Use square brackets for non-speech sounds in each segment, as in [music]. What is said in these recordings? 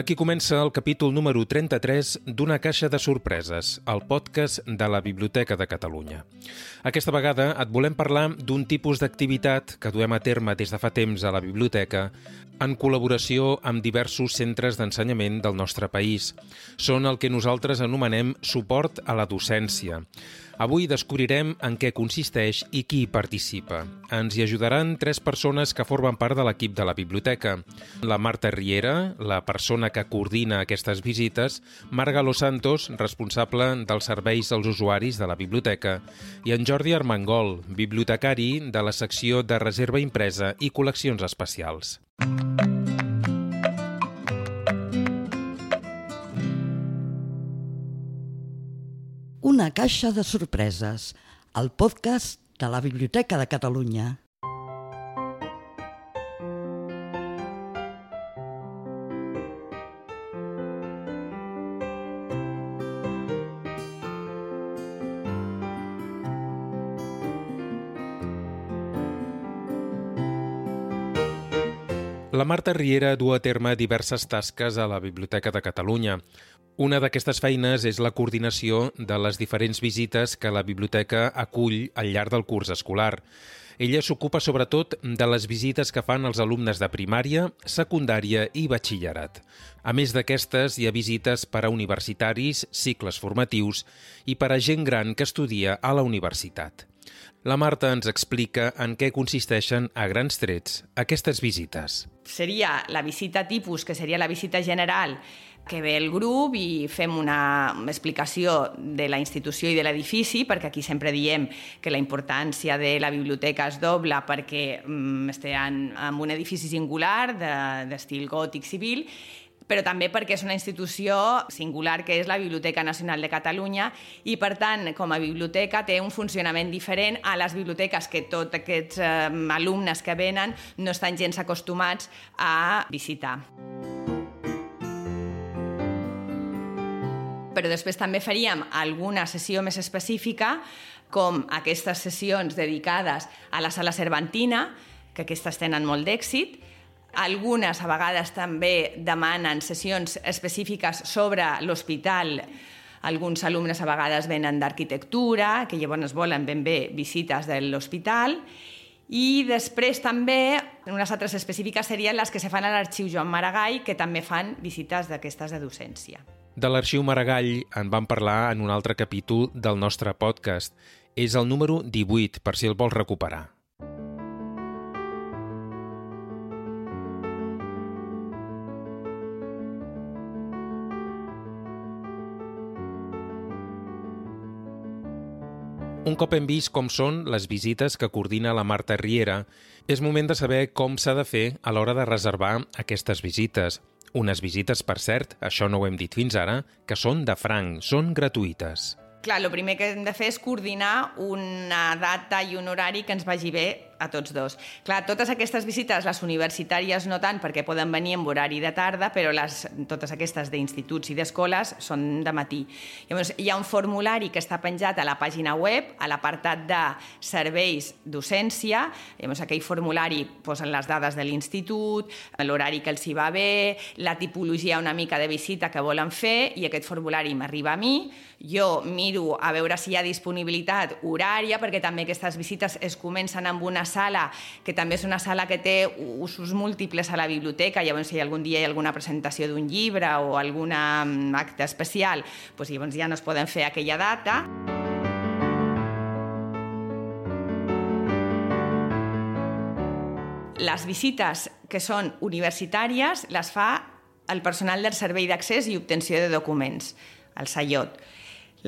Aquí comença el capítol número 33 d'Una caixa de sorpreses, el podcast de la Biblioteca de Catalunya. Aquesta vegada et volem parlar d'un tipus d'activitat que duem a terme des de fa temps a la biblioteca en col·laboració amb diversos centres d'ensenyament del nostre país. Són el que nosaltres anomenem suport a la docència. Avui descobrirem en què consisteix i qui hi participa. Ens hi ajudaran tres persones que formen part de l'equip de la biblioteca. La Marta Riera, la persona que coordina aquestes visites, Marga Los Santos, responsable dels serveis als usuaris de la biblioteca, i en Jordi Armengol, bibliotecari de la secció de reserva impresa i col·leccions especials. Una caixa de sorpreses, el podcast de la Biblioteca de Catalunya. Marta Riera du a terme diverses tasques a la Biblioteca de Catalunya. Una d'aquestes feines és la coordinació de les diferents visites que la biblioteca acull al llarg del curs escolar. Ella s'ocupa sobretot de les visites que fan els alumnes de primària, secundària i batxillerat. A més d'aquestes, hi ha visites per a universitaris, cicles formatius i per a gent gran que estudia a la universitat. La Marta ens explica en què consisteixen, a grans trets, aquestes visites. Seria la visita tipus, que seria la visita general, que ve el grup i fem una explicació de la institució i de l'edifici, perquè aquí sempre diem que la importància de la biblioteca es dobla perquè mm, estem en un edifici singular d'estil de, gòtic civil però també perquè és una institució singular que és la Biblioteca Nacional de Catalunya i, per tant, com a biblioteca té un funcionament diferent a les biblioteques que tots aquests eh, alumnes que venen no estan gens acostumats a visitar. Però després també faríem alguna sessió més específica, com aquestes sessions dedicades a la sala Cervantina, que aquestes tenen molt d'èxit, algunes a vegades també demanen sessions específiques sobre l'hospital. Alguns alumnes a vegades venen d'arquitectura, que llavors volen ben bé visites de l'hospital. I després també, unes altres específiques serien les que se fan a l'Arxiu Joan Maragall, que també fan visites d'aquestes de docència. De l'Arxiu Maragall en vam parlar en un altre capítol del nostre podcast. És el número 18, per si el vols recuperar. Un cop hem vist com són les visites que coordina la Marta Riera, és moment de saber com s'ha de fer a l'hora de reservar aquestes visites. Unes visites, per cert, això no ho hem dit fins ara, que són de franc, són gratuïtes. Clar, el primer que hem de fer és coordinar una data i un horari que ens vagi bé a tots dos. Clar, totes aquestes visites, les universitàries no tant perquè poden venir en horari de tarda, però les, totes aquestes d'instituts i d'escoles són de matí. Llavors, hi ha un formulari que està penjat a la pàgina web, a l'apartat de serveis docència. Llavors, aquell formulari posen les dades de l'institut, l'horari que els hi va bé, la tipologia una mica de visita que volen fer, i aquest formulari m'arriba a mi, jo miro a veure si hi ha disponibilitat horària, perquè també aquestes visites es comencen amb una sala que també és una sala que té usos múltiples a la biblioteca, llavors si algun dia hi ha alguna presentació d'un llibre o algun acte especial, doncs llavors ja no es poden fer aquella data. Les visites que són universitàries les fa el personal del Servei d'Accés i Obtenció de Documents, el SAIOT.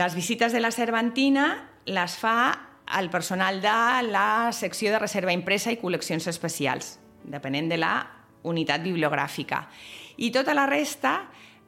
Les visites de la Cervantina les fa el personal de la secció de reserva impresa i col·leccions especials, depenent de la unitat bibliogràfica. I tota la resta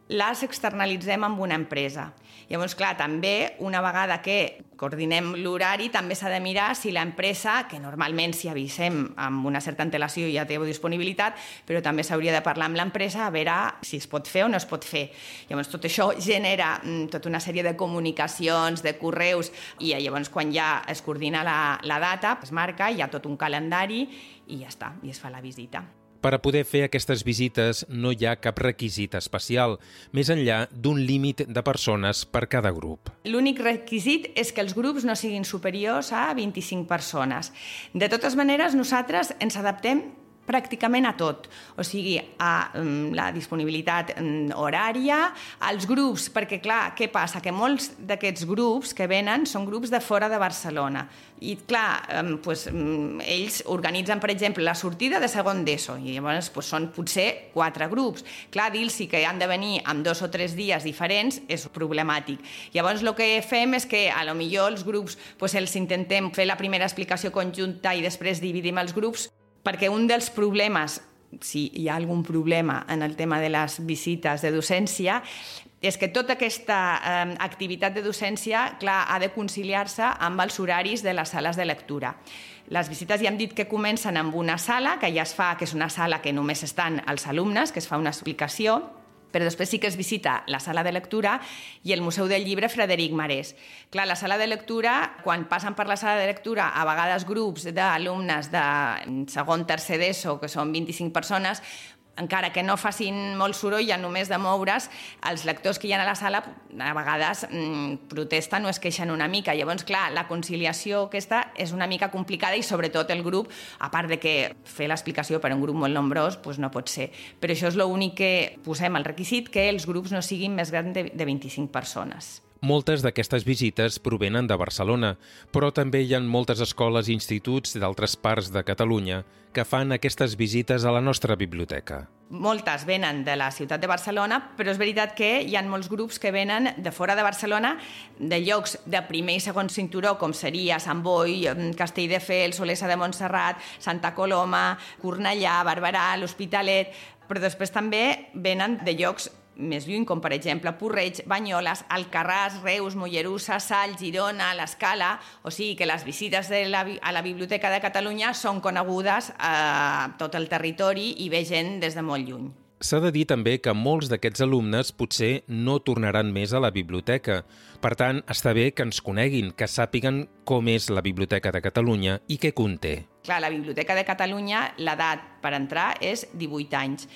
les externalitzem amb una empresa. Llavors, clar, també, una vegada que coordinem l'horari, també s'ha de mirar si l'empresa, que normalment si avisem amb una certa antelació ja té disponibilitat, però també s'hauria de parlar amb l'empresa a veure si es pot fer o no es pot fer. Llavors, tot això genera mm, tota una sèrie de comunicacions, de correus, i llavors quan ja es coordina la, la data, es marca, hi ha tot un calendari i ja està, i es fa la visita. Per a poder fer aquestes visites no hi ha cap requisit especial, més enllà d'un límit de persones per cada grup. L'únic requisit és que els grups no siguin superiors a 25 persones. De totes maneres, nosaltres ens adaptem pràcticament a tot, o sigui, a um, la disponibilitat um, horària, als grups, perquè clar, què passa? Que molts d'aquests grups que venen són grups de fora de Barcelona i clar, um, pues, um, ells organitzen, per exemple, la sortida de segon d'ESO i llavors pues, són potser quatre grups. Clar, dir-los que han de venir amb dos o tres dies diferents és problemàtic. Llavors el que fem és que a lo millor els grups pues, els intentem fer la primera explicació conjunta i després dividim els grups perquè un dels problemes, si hi ha algun problema en el tema de les visites de docència, és que tota aquesta eh, activitat de docència, clar, ha de conciliar-se amb els horaris de les sales de lectura. Les visites ja hem dit que comencen amb una sala, que ja es fa, que és una sala que només estan els alumnes, que es fa una explicació, però després sí que es visita la sala de lectura i el Museu del Llibre Frederic Marès. Clar, la sala de lectura, quan passen per la sala de lectura, a vegades grups d'alumnes de segon, tercer d'ESO, que són 25 persones, encara que no facin molt soroll, ja només de moure's, els lectors que hi ha a la sala a vegades mm, protesten o es queixen una mica. Llavors, clar, la conciliació aquesta és una mica complicada i sobretot el grup, a part de que fer l'explicació per a un grup molt nombrós doncs no pot ser. Però això és l'únic que posem el requisit, que els grups no siguin més grans de, de 25 persones. Moltes d'aquestes visites provenen de Barcelona, però també hi ha moltes escoles i instituts d'altres parts de Catalunya que fan aquestes visites a la nostra biblioteca. Moltes venen de la ciutat de Barcelona, però és veritat que hi ha molts grups que venen de fora de Barcelona, de llocs de primer i segon cinturó, com seria Sant Boi, Castelldefels, Olesa de Montserrat, Santa Coloma, Cornellà, Barberà, l'Hospitalet, però després també venen de llocs més lluny, com per exemple Porreig, Banyoles, Alcarràs, Reus, Mollerussa, Sall, Girona, l'Escala, o sigui que les visites de la, a la Biblioteca de Catalunya són conegudes a tot el territori i ve gent des de molt lluny. S'ha de dir també que molts d'aquests alumnes potser no tornaran més a la biblioteca. Per tant, està bé que ens coneguin, que sàpiguen com és la Biblioteca de Catalunya i què conté. Clar, la Biblioteca de Catalunya, l'edat per entrar és 18 anys.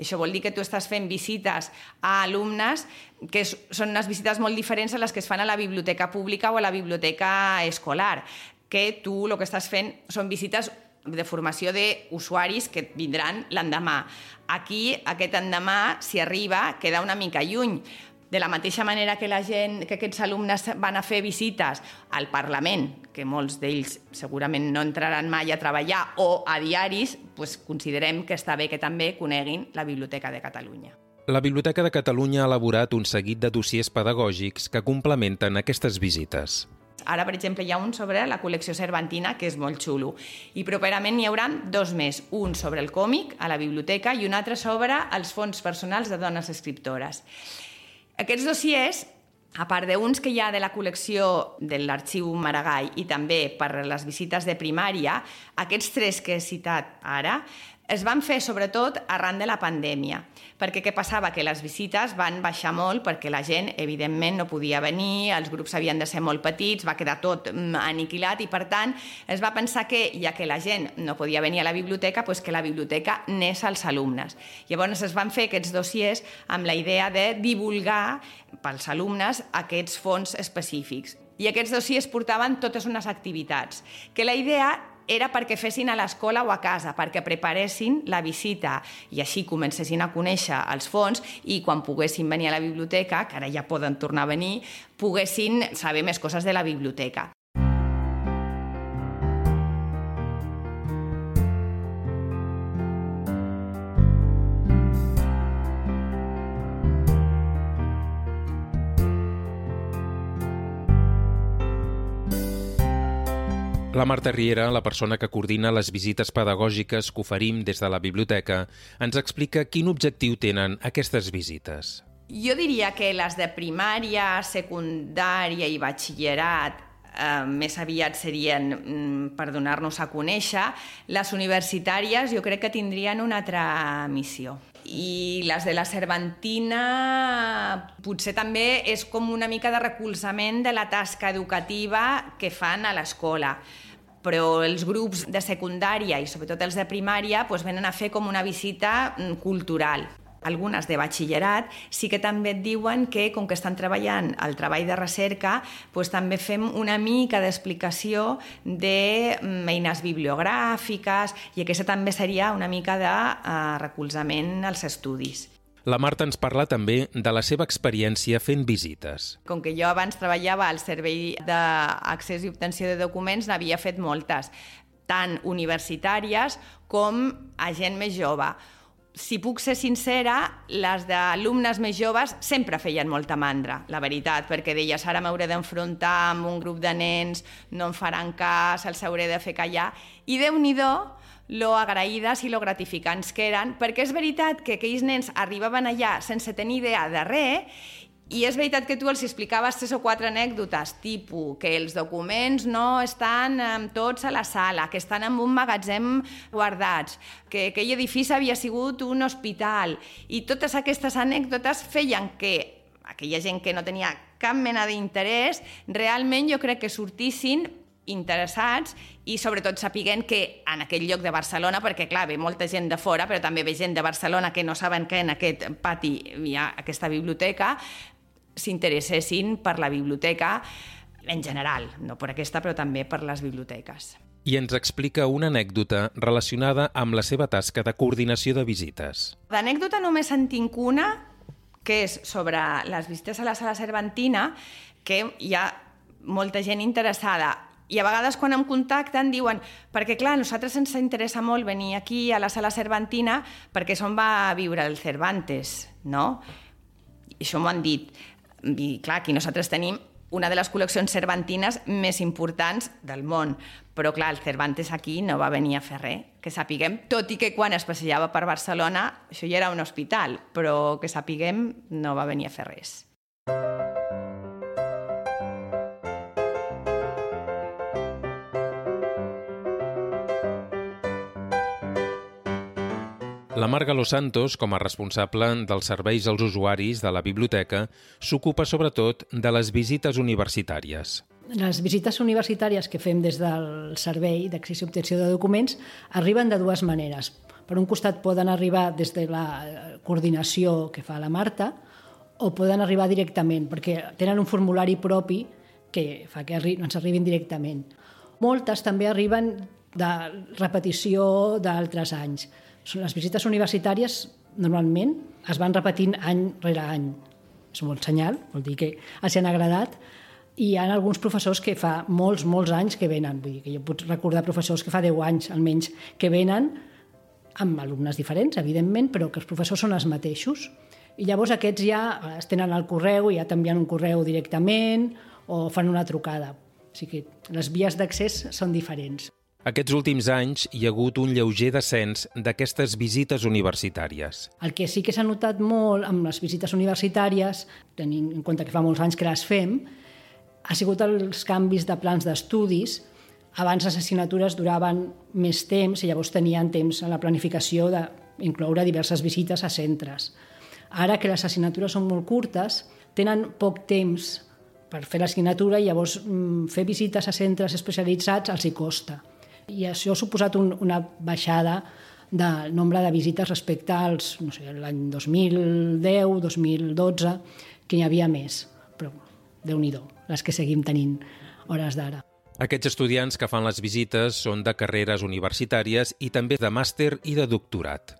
Això vol dir que tu estàs fent visites a alumnes que són unes visites molt diferents a les que es fan a la biblioteca pública o a la biblioteca escolar, que tu el que estàs fent són visites de formació d'usuaris que vindran l'endemà. Aquí, aquest endemà, si arriba, queda una mica lluny. De la mateixa manera que la gent, que aquests alumnes van a fer visites al Parlament, que molts d'ells segurament no entraran mai a treballar, o a diaris, doncs considerem que està bé que també coneguin la Biblioteca de Catalunya. La Biblioteca de Catalunya ha elaborat un seguit de dossiers pedagògics que complementen aquestes visites. Ara, per exemple, hi ha un sobre la col·lecció Cervantina, que és molt xulo. I properament n'hi haurà dos més, un sobre el còmic a la biblioteca i un altre sobre els fons personals de dones escriptores. Aquests dossiers a part d'uns que hi ha de la col·lecció de l'Arxiu Maragall i també per les visites de primària, aquests tres que he citat ara es van fer sobretot arran de la pandèmia, perquè què passava? Que les visites van baixar molt perquè la gent, evidentment, no podia venir, els grups havien de ser molt petits, va quedar tot mm, aniquilat i, per tant, es va pensar que, ja que la gent no podia venir a la biblioteca, doncs que la biblioteca n'és als alumnes. Llavors es van fer aquests dossiers amb la idea de divulgar pels alumnes aquests fons específics. I aquests dossiers portaven totes unes activitats, que la idea era perquè fessin a l'escola o a casa, perquè preparessin la visita i així comencessin a conèixer els fons i quan poguessin venir a la biblioteca, que ara ja poden tornar a venir, poguessin saber més coses de la biblioteca. La Marta Riera, la persona que coordina les visites pedagògiques que oferim des de la biblioteca, ens explica quin objectiu tenen aquestes visites. Jo diria que les de primària, secundària i batxillerat eh, més aviat serien mm, per donar-nos a conèixer. Les universitàries jo crec que tindrien una altra missió. I les de la Cervantina potser també és com una mica de recolzament de la tasca educativa que fan a l'escola però els grups de secundària i sobretot els de primària doncs, venen a fer com una visita mm, cultural. Algunes de batxillerat sí que també et diuen que, com que estan treballant el treball de recerca, doncs també fem una mica d'explicació d'eines bibliogràfiques i aquesta també seria una mica de uh, recolzament als estudis. La Marta ens parla també de la seva experiència fent visites. Com que jo abans treballava al Servei d'Accés i Obtenció de Documents, n'havia fet moltes, tant universitàries com a gent més jove si puc ser sincera, les d'alumnes més joves sempre feien molta mandra, la veritat, perquè deies ara m'hauré d'enfrontar amb un grup de nens, no em faran cas, els hauré de fer callar, i déu nhi lo agraïdes i lo gratificants que eren, perquè és veritat que aquells nens arribaven allà sense tenir idea de res i és veritat que tu els explicaves tres o quatre anècdotes, tipus que els documents no estan tots a la sala, que estan en un magatzem guardats, que aquell edifici havia sigut un hospital, i totes aquestes anècdotes feien que aquella gent que no tenia cap mena d'interès, realment jo crec que sortissin interessats i sobretot sapiguent que en aquell lloc de Barcelona, perquè clar, ve molta gent de fora, però també ve gent de Barcelona que no saben que en aquest pati hi ha aquesta biblioteca, s'interessessin per la biblioteca en general, no per aquesta, però també per les biblioteques. I ens explica una anècdota relacionada amb la seva tasca de coordinació de visites. D'anècdota només en tinc una, que és sobre les visites a la sala Cervantina, que hi ha molta gent interessada i a vegades quan em contacten diuen perquè clar, a nosaltres ens interessa molt venir aquí a la sala Cervantina perquè és on va viure el Cervantes, no? I això m'ho han dit. I clar, aquí nosaltres tenim una de les col·leccions cervantines més importants del món. Però clar, el Cervantes aquí no va venir a fer res, que sapiguem, tot i que quan es passejava per Barcelona, això ja era un hospital, però que sapiguem no va venir a fer res. La Marga Los Santos, com a responsable dels serveis als usuaris de la biblioteca, s'ocupa sobretot de les visites universitàries. Les visites universitàries que fem des del Servei d'Accés i Obtenció de Documents arriben de dues maneres. Per un costat poden arribar des de la coordinació que fa la Marta o poden arribar directament, perquè tenen un formulari propi que fa que ens arribin directament. Moltes també arriben de repetició d'altres anys les visites universitàries normalment es van repetint any rere any. És un bon senyal, vol dir que els han agradat i hi ha alguns professors que fa molts, molts anys que venen. Vull dir que jo puc recordar professors que fa 10 anys almenys que venen amb alumnes diferents, evidentment, però que els professors són els mateixos. I llavors aquests ja es tenen el correu, ja t'envien un correu directament o fan una trucada. O sigui que les vies d'accés són diferents. Aquests últims anys hi ha hagut un lleuger descens d'aquestes visites universitàries. El que sí que s'ha notat molt amb les visites universitàries, tenint en compte que fa molts anys que les fem, ha sigut els canvis de plans d'estudis. Abans les assignatures duraven més temps i llavors tenien temps en la planificació d'incloure diverses visites a centres. Ara que les assignatures són molt curtes, tenen poc temps per fer l'assignatura i llavors mm, fer visites a centres especialitzats els hi costa i això ha suposat un, una baixada del nombre de visites respecte als, no sé, l'any 2010, 2012, que n'hi havia més. Però, déu nhi les que seguim tenint hores d'ara. Aquests estudiants que fan les visites són de carreres universitàries i també de màster i de doctorat.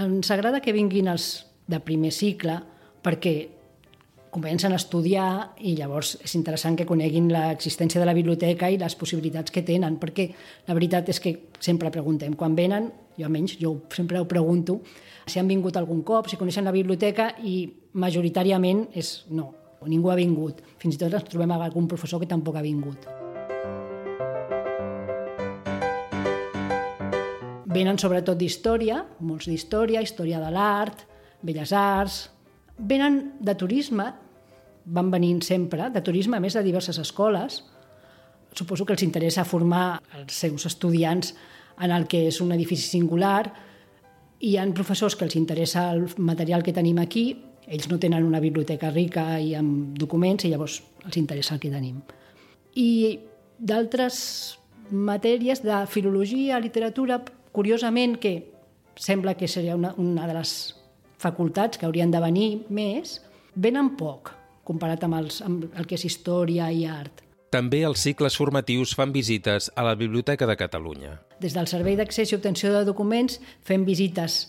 Ens agrada que vinguin els de primer cicle perquè comencen a estudiar i llavors és interessant que coneguin l'existència de la biblioteca i les possibilitats que tenen, perquè la veritat és que sempre preguntem, quan venen, jo almenys, jo sempre ho pregunto, si han vingut algun cop, si coneixen la biblioteca i majoritàriament és no, ningú ha vingut. Fins i tot ens trobem amb algun professor que tampoc ha vingut. Venen sobretot d'història, molts d'història, història de l'art, belles arts, venen de turisme, van venint sempre, de turisme, a més de diverses escoles. Suposo que els interessa formar els seus estudiants en el que és un edifici singular. Hi han professors que els interessa el material que tenim aquí, ells no tenen una biblioteca rica i amb documents i llavors els interessa el que tenim. I d'altres matèries de filologia, literatura, curiosament, que sembla que seria una, una de les facultats que haurien de venir més, venen poc comparat amb, els, amb el que és història i art. També els cicles formatius fan visites a la Biblioteca de Catalunya. Des del Servei d'Accés i Obtenció de Documents fem visites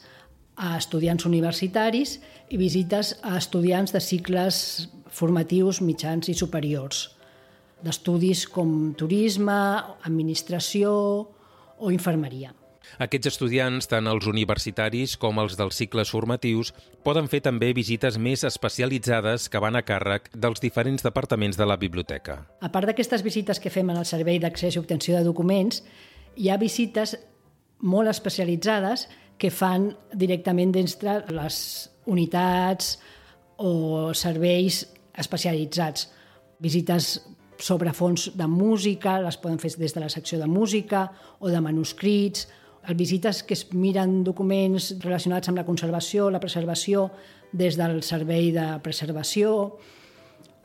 a estudiants universitaris i visites a estudiants de cicles formatius mitjans i superiors, d'estudis com turisme, administració o infermeria. Aquests estudiants, tant els universitaris com els dels cicles formatius, poden fer també visites més especialitzades que van a càrrec dels diferents departaments de la biblioteca. A part d'aquestes visites que fem en el Servei d'Accés i Obtenció de Documents, hi ha visites molt especialitzades que fan directament dins de les unitats o serveis especialitzats. Visites sobre fons de música, les poden fer des de la secció de música o de manuscrits, visites que es miren documents relacionats amb la conservació, la preservació, des del servei de preservació,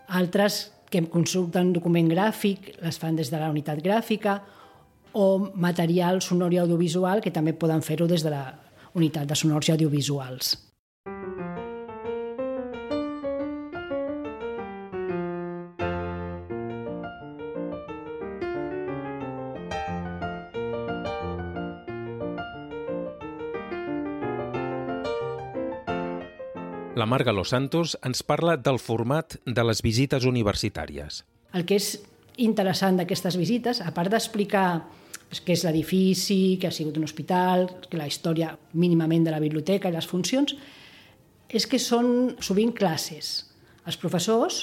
altres que consulten document gràfic, les fan des de la unitat gràfica, o material sonor i audiovisual, que també poden fer-ho des de la unitat de sonors i audiovisuals. Marga Los Santos ens parla del format de les visites universitàries. El que és interessant d'aquestes visites, a part d'explicar què és l'edifici, que ha sigut un hospital, que la història mínimament de la biblioteca i les funcions, és que són sovint classes. Els professors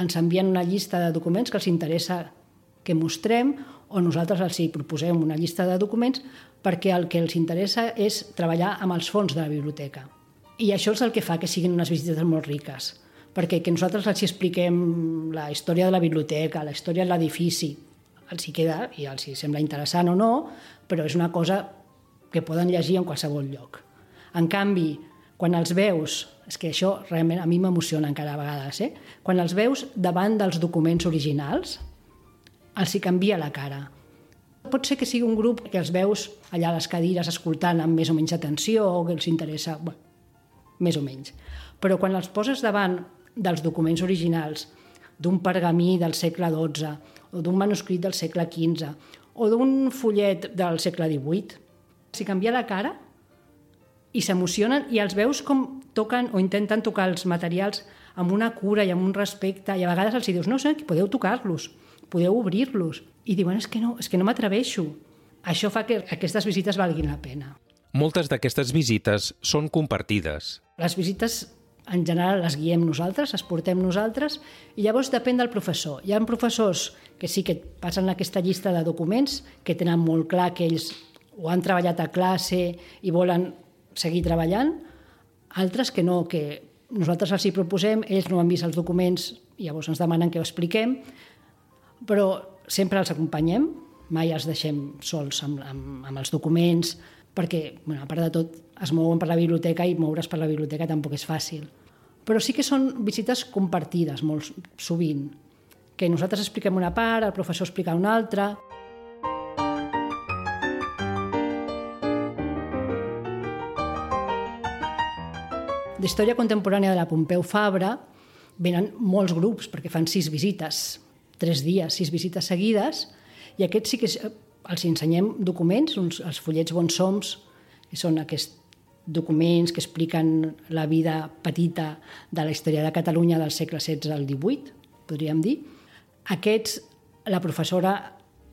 ens envien una llista de documents que els interessa que mostrem o nosaltres els hi proposem una llista de documents perquè el que els interessa és treballar amb els fons de la biblioteca. I això és el que fa que siguin unes visites molt riques, perquè que nosaltres els expliquem la història de la biblioteca, la història de l'edifici, els hi queda i els hi sembla interessant o no, però és una cosa que poden llegir en qualsevol lloc. En canvi, quan els veus, és que això realment a mi m'emociona encara a vegades, eh? quan els veus davant dels documents originals, els hi canvia la cara. Pot ser que sigui un grup que els veus allà a les cadires escoltant amb més o menys atenció o que els interessa... Bueno, més o menys. Però quan els poses davant dels documents originals, d'un pergamí del segle XII, o d'un manuscrit del segle XV, o d'un follet del segle XVIII, s'hi canvia la cara i s'emocionen i els veus com toquen o intenten tocar els materials amb una cura i amb un respecte i a vegades els dius, no sé, podeu tocar-los, podeu obrir-los. I diuen, és que no, és que no m'atreveixo. Això fa que aquestes visites valguin la pena. Moltes d'aquestes visites són compartides. Les visites en general les guiem nosaltres, les portem nosaltres, i llavors depèn del professor. Hi ha professors que sí que passen aquesta llista de documents, que tenen molt clar que ells ho han treballat a classe i volen seguir treballant, altres que no, que nosaltres els hi proposem, ells no han vist els documents, i llavors ens demanen que ho expliquem, però sempre els acompanyem, mai els deixem sols amb, amb, amb els documents, perquè, bueno, a part de tot, es mouen per la biblioteca i moure's per la biblioteca tampoc és fàcil. Però sí que són visites compartides molt sovint, que nosaltres expliquem una part, el professor explica una altra... D'història contemporània de la Pompeu Fabra venen molts grups, perquè fan sis visites, tres dies, sis visites seguides, i aquests sí que els ensenyem documents, uns, els fullets bons soms, que són aquests documents que expliquen la vida petita de la història de Catalunya del segle XVI al XVIII, podríem dir. Aquests, la professora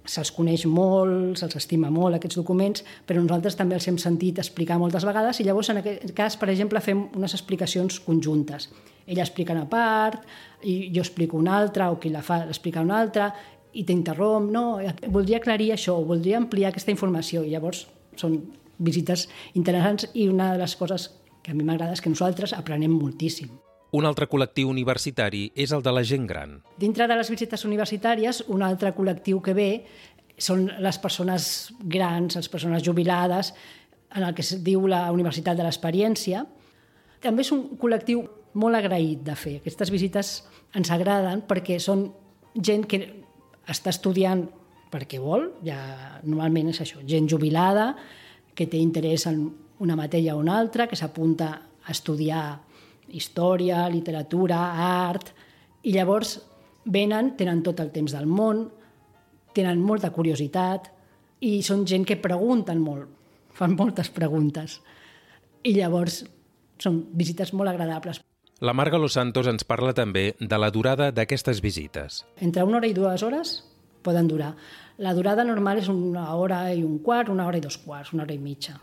se'ls coneix molt, se'ls estima molt, aquests documents, però nosaltres també els hem sentit explicar moltes vegades i llavors en aquest cas, per exemple, fem unes explicacions conjuntes. Ella explica una part, i jo explico una altra, o qui la fa explica una altra, i t'interromp, no, voldria aclarir això, voldria ampliar aquesta informació, i llavors són visites interessants i una de les coses que a mi m'agrada és que nosaltres aprenem moltíssim. Un altre col·lectiu universitari és el de la gent gran. Dintre de les visites universitàries, un altre col·lectiu que ve són les persones grans, les persones jubilades, en el que es diu la Universitat de l'Experiència. També és un col·lectiu molt agraït de fer. Aquestes visites ens agraden perquè són gent que està estudiant perquè vol, ja normalment és això, gent jubilada, que té interès en una matèria o una altra, que s'apunta a estudiar història, literatura, art, i llavors venen, tenen tot el temps del món, tenen molta curiositat i són gent que pregunten molt, fan moltes preguntes. I llavors són visites molt agradables. La Marga Los Santos ens parla també de la durada d'aquestes visites. Entre una hora i dues hores poden durar. La durada normal és una hora i un quart, una hora i dos quarts, una hora i mitja.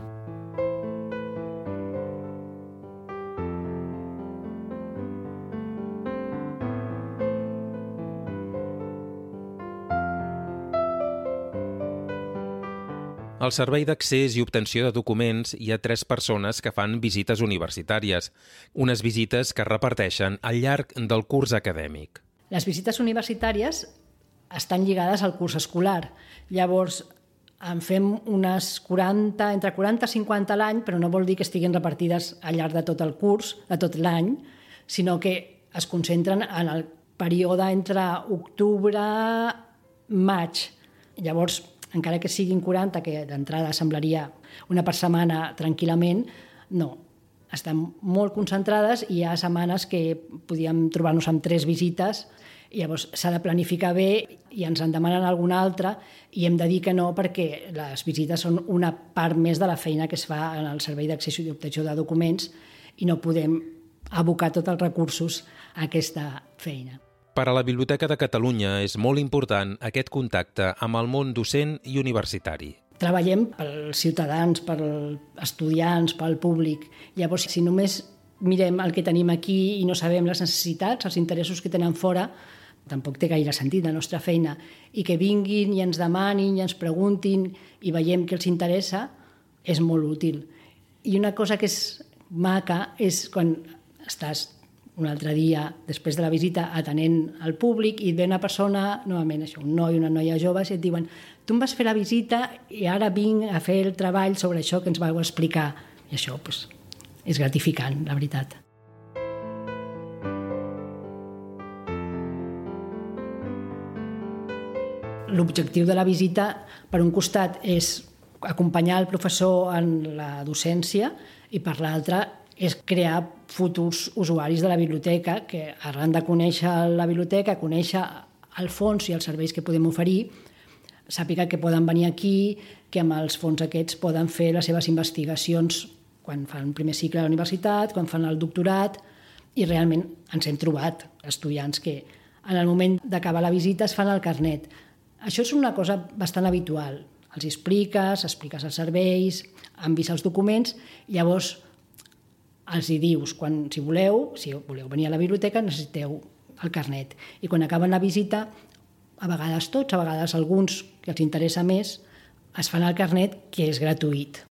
Al Servei d'Accés i Obtenció de Documents hi ha tres persones que fan visites universitàries, unes visites que es reparteixen al llarg del curs acadèmic. Les visites universitàries estan lligades al curs escolar. Llavors, en fem unes 40, entre 40 i 50 a l'any, però no vol dir que estiguin repartides al llarg de tot el curs, de tot l'any, sinó que es concentren en el període entre octubre maig. Llavors, encara que siguin 40, que d'entrada semblaria una per setmana tranquil·lament, no. Estan molt concentrades i hi ha setmanes que podíem trobar-nos amb tres visites llavors s'ha de planificar bé i ens en demanen alguna altra i hem de dir que no perquè les visites són una part més de la feina que es fa en el Servei d'Accés i d'Obtenció de Documents i no podem abocar tots els recursos a aquesta feina. Per a la Biblioteca de Catalunya és molt important aquest contacte amb el món docent i universitari. Treballem pels ciutadans, pels estudiants, pel públic. Llavors, si només mirem el que tenim aquí i no sabem les necessitats, els interessos que tenen fora, tampoc té gaire sentit la nostra feina. I que vinguin i ens demanin i ens preguntin i veiem que els interessa, és molt útil. I una cosa que és maca és quan estàs un altre dia, després de la visita, atenent al públic i ve una persona, novament això, un noi, una noia jove, i et diuen tu em vas fer la visita i ara vinc a fer el treball sobre això que ens vau explicar. I això pues, és gratificant, la veritat. L'objectiu de la visita, per un costat, és acompanyar el professor en la docència i per l'altre és crear futurs usuaris de la biblioteca que arran de conèixer la biblioteca, conèixer el fons i els serveis que podem oferir, sàpiga que poden venir aquí, que amb els fons aquests poden fer les seves investigacions quan fan primer cicle a la universitat, quan fan el doctorat, i realment ens hem trobat estudiants que en el moment d'acabar la visita es fan el carnet. Això és una cosa bastant habitual. Els expliques, expliques els serveis, han vist els documents, llavors els hi dius, quan, si voleu, si voleu venir a la biblioteca, necessiteu el carnet. I quan acaben la visita, a vegades tots, a vegades alguns que els interessa més, es fan el carnet, que és gratuït.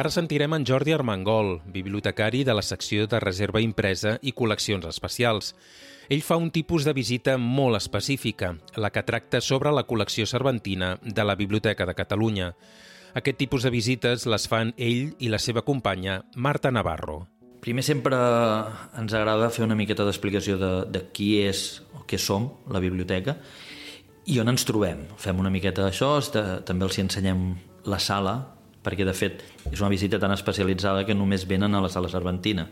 Ara sentirem en Jordi Armengol, bibliotecari de la secció de reserva impresa i col·leccions especials. Ell fa un tipus de visita molt específica, la que tracta sobre la col·lecció cervantina de la Biblioteca de Catalunya. Aquest tipus de visites les fan ell i la seva companya, Marta Navarro. Primer sempre ens agrada fer una miqueta d'explicació de, de qui és o què som, la biblioteca, i on ens trobem. Fem una miqueta d'això, també els ensenyem la sala perquè de fet és una visita tan especialitzada que només venen a la sala Cervantina.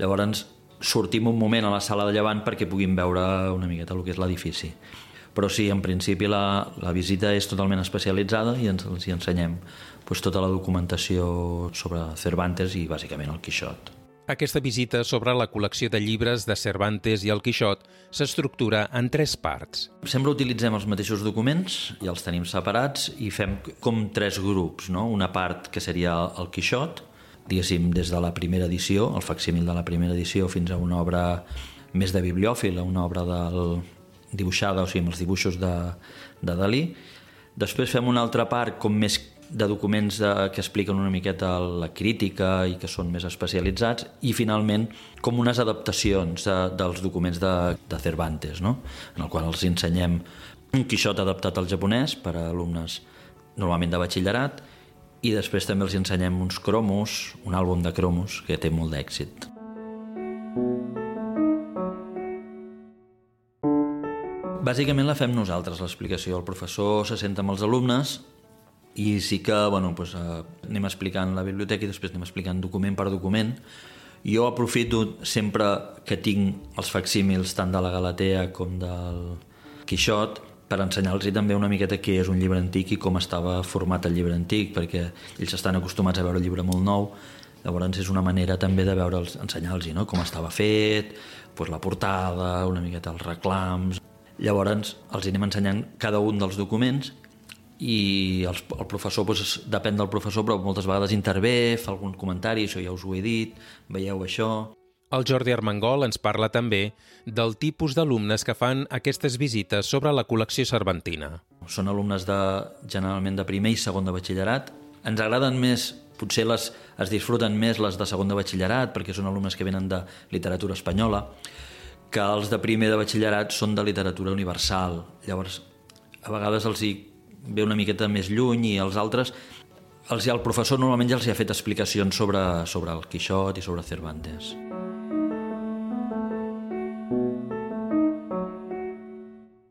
Llavors sortim un moment a la sala de llevant perquè puguin veure una miqueta el que és l'edifici. Però sí, en principi la, la visita és totalment especialitzada i ens, els hi ensenyem pues, tota la documentació sobre Cervantes i bàsicament el Quixot. Aquesta visita sobre la col·lecció de llibres de Cervantes i el Quixot s'estructura en tres parts. Sempre utilitzem els mateixos documents i els tenim separats i fem com tres grups. No? Una part que seria el Quixot, diguéssim, des de la primera edició, el facsímil de la primera edició, fins a una obra més de bibliòfila, una obra del, dibuixada, o sigui, amb els dibuixos de, de Dalí. Després fem una altra part com més de documents de, que expliquen una miqueta la crítica i que són més especialitzats, i finalment com unes adaptacions de, dels documents de, de Cervantes, no? en el qual els ensenyem un Quixot adaptat al japonès per a alumnes normalment de batxillerat, i després també els ensenyem uns cromos, un àlbum de cromos que té molt d'èxit. Bàsicament la fem nosaltres, l'explicació. El professor se senta amb els alumnes i sí que bueno, doncs, eh, anem explicant la biblioteca i després anem explicant document per document. Jo aprofito sempre que tinc els facsímils tant de la Galatea com del Quixot per ensenyar-los també una miqueta què és un llibre antic i com estava format el llibre antic, perquè ells estan acostumats a veure el llibre molt nou, llavors és una manera també de veure'ls, ensenyar-los no? com estava fet, doncs la portada, una miqueta els reclams... Llavors els anem ensenyant cada un dels documents i el, el professor, doncs, depèn del professor, però moltes vegades intervé, fa algun comentari, això ja us ho he dit, veieu això... El Jordi Armengol ens parla també del tipus d'alumnes que fan aquestes visites sobre la col·lecció cervantina. Són alumnes de, generalment de primer i segon de batxillerat. Ens agraden més, potser les, es disfruten més les de segon de batxillerat, perquè són alumnes que venen de literatura espanyola, que els de primer de batxillerat són de literatura universal. Llavors, a vegades els hi ve una miqueta més lluny i els altres els, el professor normalment ja els ha fet explicacions sobre, sobre el Quixot i sobre Cervantes.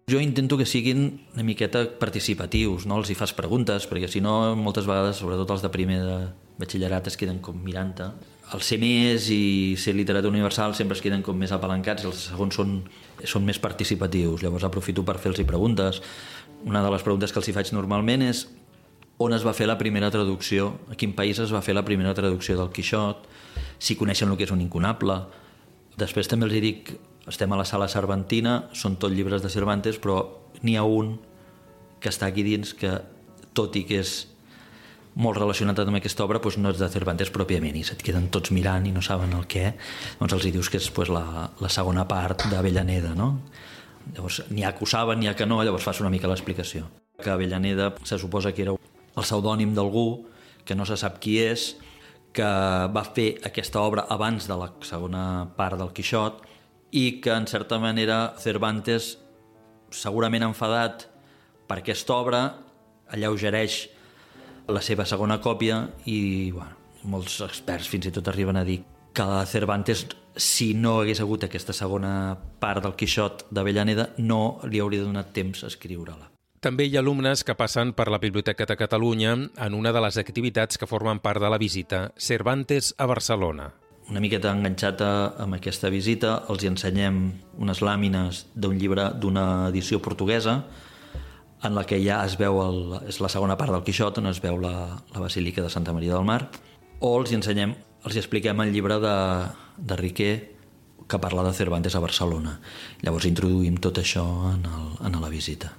Jo intento que siguin una miqueta participatius, no els hi fas preguntes, perquè si no, moltes vegades, sobretot els de primer de batxillerat, es queden com mirant-te. El ser més i ser literatura universal sempre es queden com més apalancats, els segons són, són més participatius. Llavors aprofito per fer-los preguntes, una de les preguntes que els hi faig normalment és on es va fer la primera traducció, a quin país es va fer la primera traducció del Quixot, si coneixen el que és un incunable. Després també els dic, estem a la sala Cervantina, són tot llibres de Cervantes, però n'hi ha un que està aquí dins que, tot i que és molt relacionat amb aquesta obra, doncs no és de Cervantes pròpiament, i se't queden tots mirant i no saben el què, doncs els hi dius que és pues, la, la segona part d'Avellaneda, no? Llavors, n'hi ha que ho saben, n'hi ha que no, llavors fas una mica l'explicació. Que Avellaneda se suposa que era el pseudònim d'algú, que no se sap qui és, que va fer aquesta obra abans de la segona part del Quixot i que, en certa manera, Cervantes, segurament enfadat per aquesta obra, alleugereix la seva segona còpia i bueno, molts experts fins i tot arriben a dir que Cervantes si no hagués hagut aquesta segona part del Quixot d'Avellaneda, no li hauria donat temps a escriure-la. També hi ha alumnes que passen per la Biblioteca de Catalunya en una de les activitats que formen part de la visita Cervantes a Barcelona. Una miqueta enganxat amb aquesta visita, els ensenyem unes làmines d'un llibre d'una edició portuguesa en la que ja es veu, el, és la segona part del Quixot, on es veu la, la Basílica de Santa Maria del Mar, o els ensenyem els expliquem el llibre de, de Riquer que parla de Cervantes a Barcelona. Llavors introduïm tot això en, el, en la visita.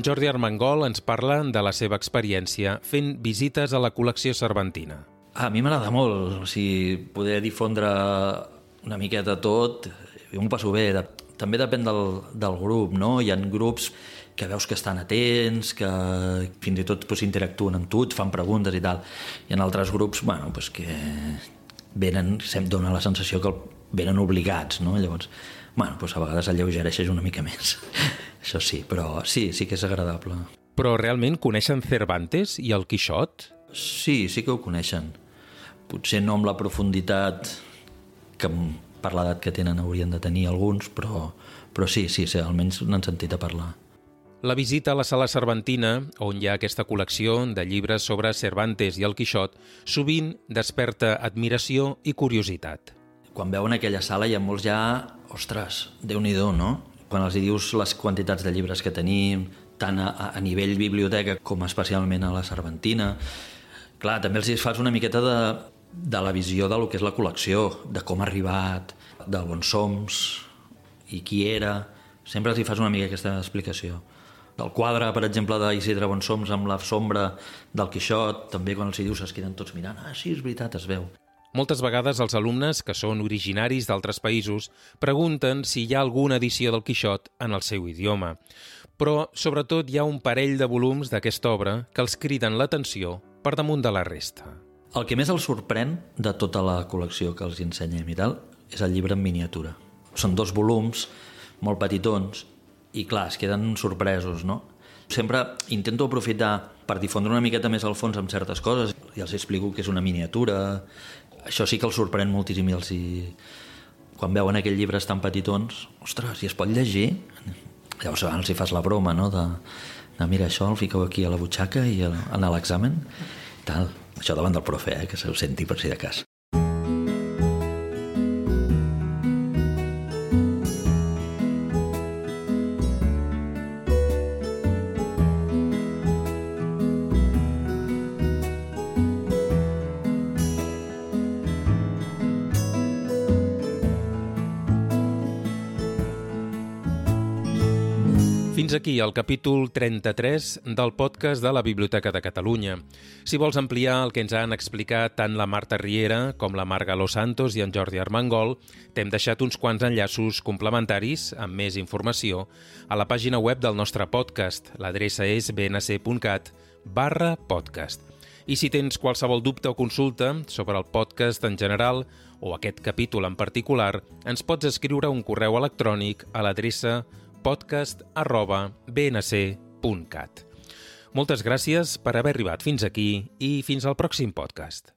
En Jordi Armengol ens parla de la seva experiència fent visites a la col·lecció cervantina. A mi m'agrada molt, o sigui, poder difondre una miqueta tot, jo m'ho passo bé. També depèn del, del grup, no? Hi ha grups que veus que estan atents, que fins i tot pues, interactuen amb tu, et fan preguntes i tal. Hi ha altres grups bueno, pues, que venen, se'm dona la sensació que venen obligats, no? Llavors, bueno, pues, a vegades alleugereixes una mica més. [laughs] Això sí, però sí, sí que és agradable. Però realment coneixen Cervantes i el Quixot? Sí, sí que ho coneixen. Potser no amb la profunditat que per l'edat que tenen haurien de tenir alguns, però, però sí, sí, sí, almenys n'han sentit a parlar. La visita a la sala Cervantina, on hi ha aquesta col·lecció de llibres sobre Cervantes i el Quixot, sovint desperta admiració i curiositat. Quan veuen aquella sala hi ha molts ja... Ostres, déu nhi no? quan els dius les quantitats de llibres que tenim, tant a, a nivell biblioteca com especialment a la Cervantina, clar, també els fas una miqueta de, de la visió de lo que és la col·lecció, de com ha arribat, del on som i qui era. Sempre t'hi fas una mica aquesta explicació. El quadre, per exemple, d'Isidre Bonsoms amb la sombra del Quixot, també quan els hi dius es queden tots mirant, ah, sí, és veritat, es veu. Moltes vegades els alumnes, que són originaris d'altres països, pregunten si hi ha alguna edició del Quixot en el seu idioma. Però, sobretot, hi ha un parell de volums d'aquesta obra que els criden l'atenció per damunt de la resta. El que més els sorprèn de tota la col·lecció que els ensenyem i tal és el llibre en miniatura. Són dos volums, molt petitons, i clar, es queden sorpresos, no? Sempre intento aprofitar per difondre una miqueta més al fons amb certes coses i els explico que és una miniatura. Això sí que els sorprèn moltíssim i els hi... Quan veuen aquells llibres tan petitons, ostres, i es pot llegir? Llavors els hi fas la broma, no?, de, de mira, això el fiqueu aquí a la butxaca i en l'examen, tal. Això davant del profe, eh, que se ho senti per si de cas. Fins aquí el capítol 33 del podcast de la Biblioteca de Catalunya. Si vols ampliar el que ens han explicat tant la Marta Riera com la Marga Los Santos i en Jordi Armengol, t'hem deixat uns quants enllaços complementaris amb més informació a la pàgina web del nostre podcast. L'adreça és bnc.cat barra podcast. I si tens qualsevol dubte o consulta sobre el podcast en general o aquest capítol en particular, ens pots escriure un correu electrònic a l'adreça podcast arroba bnc.cat. Moltes gràcies per haver arribat fins aquí i fins al pròxim podcast.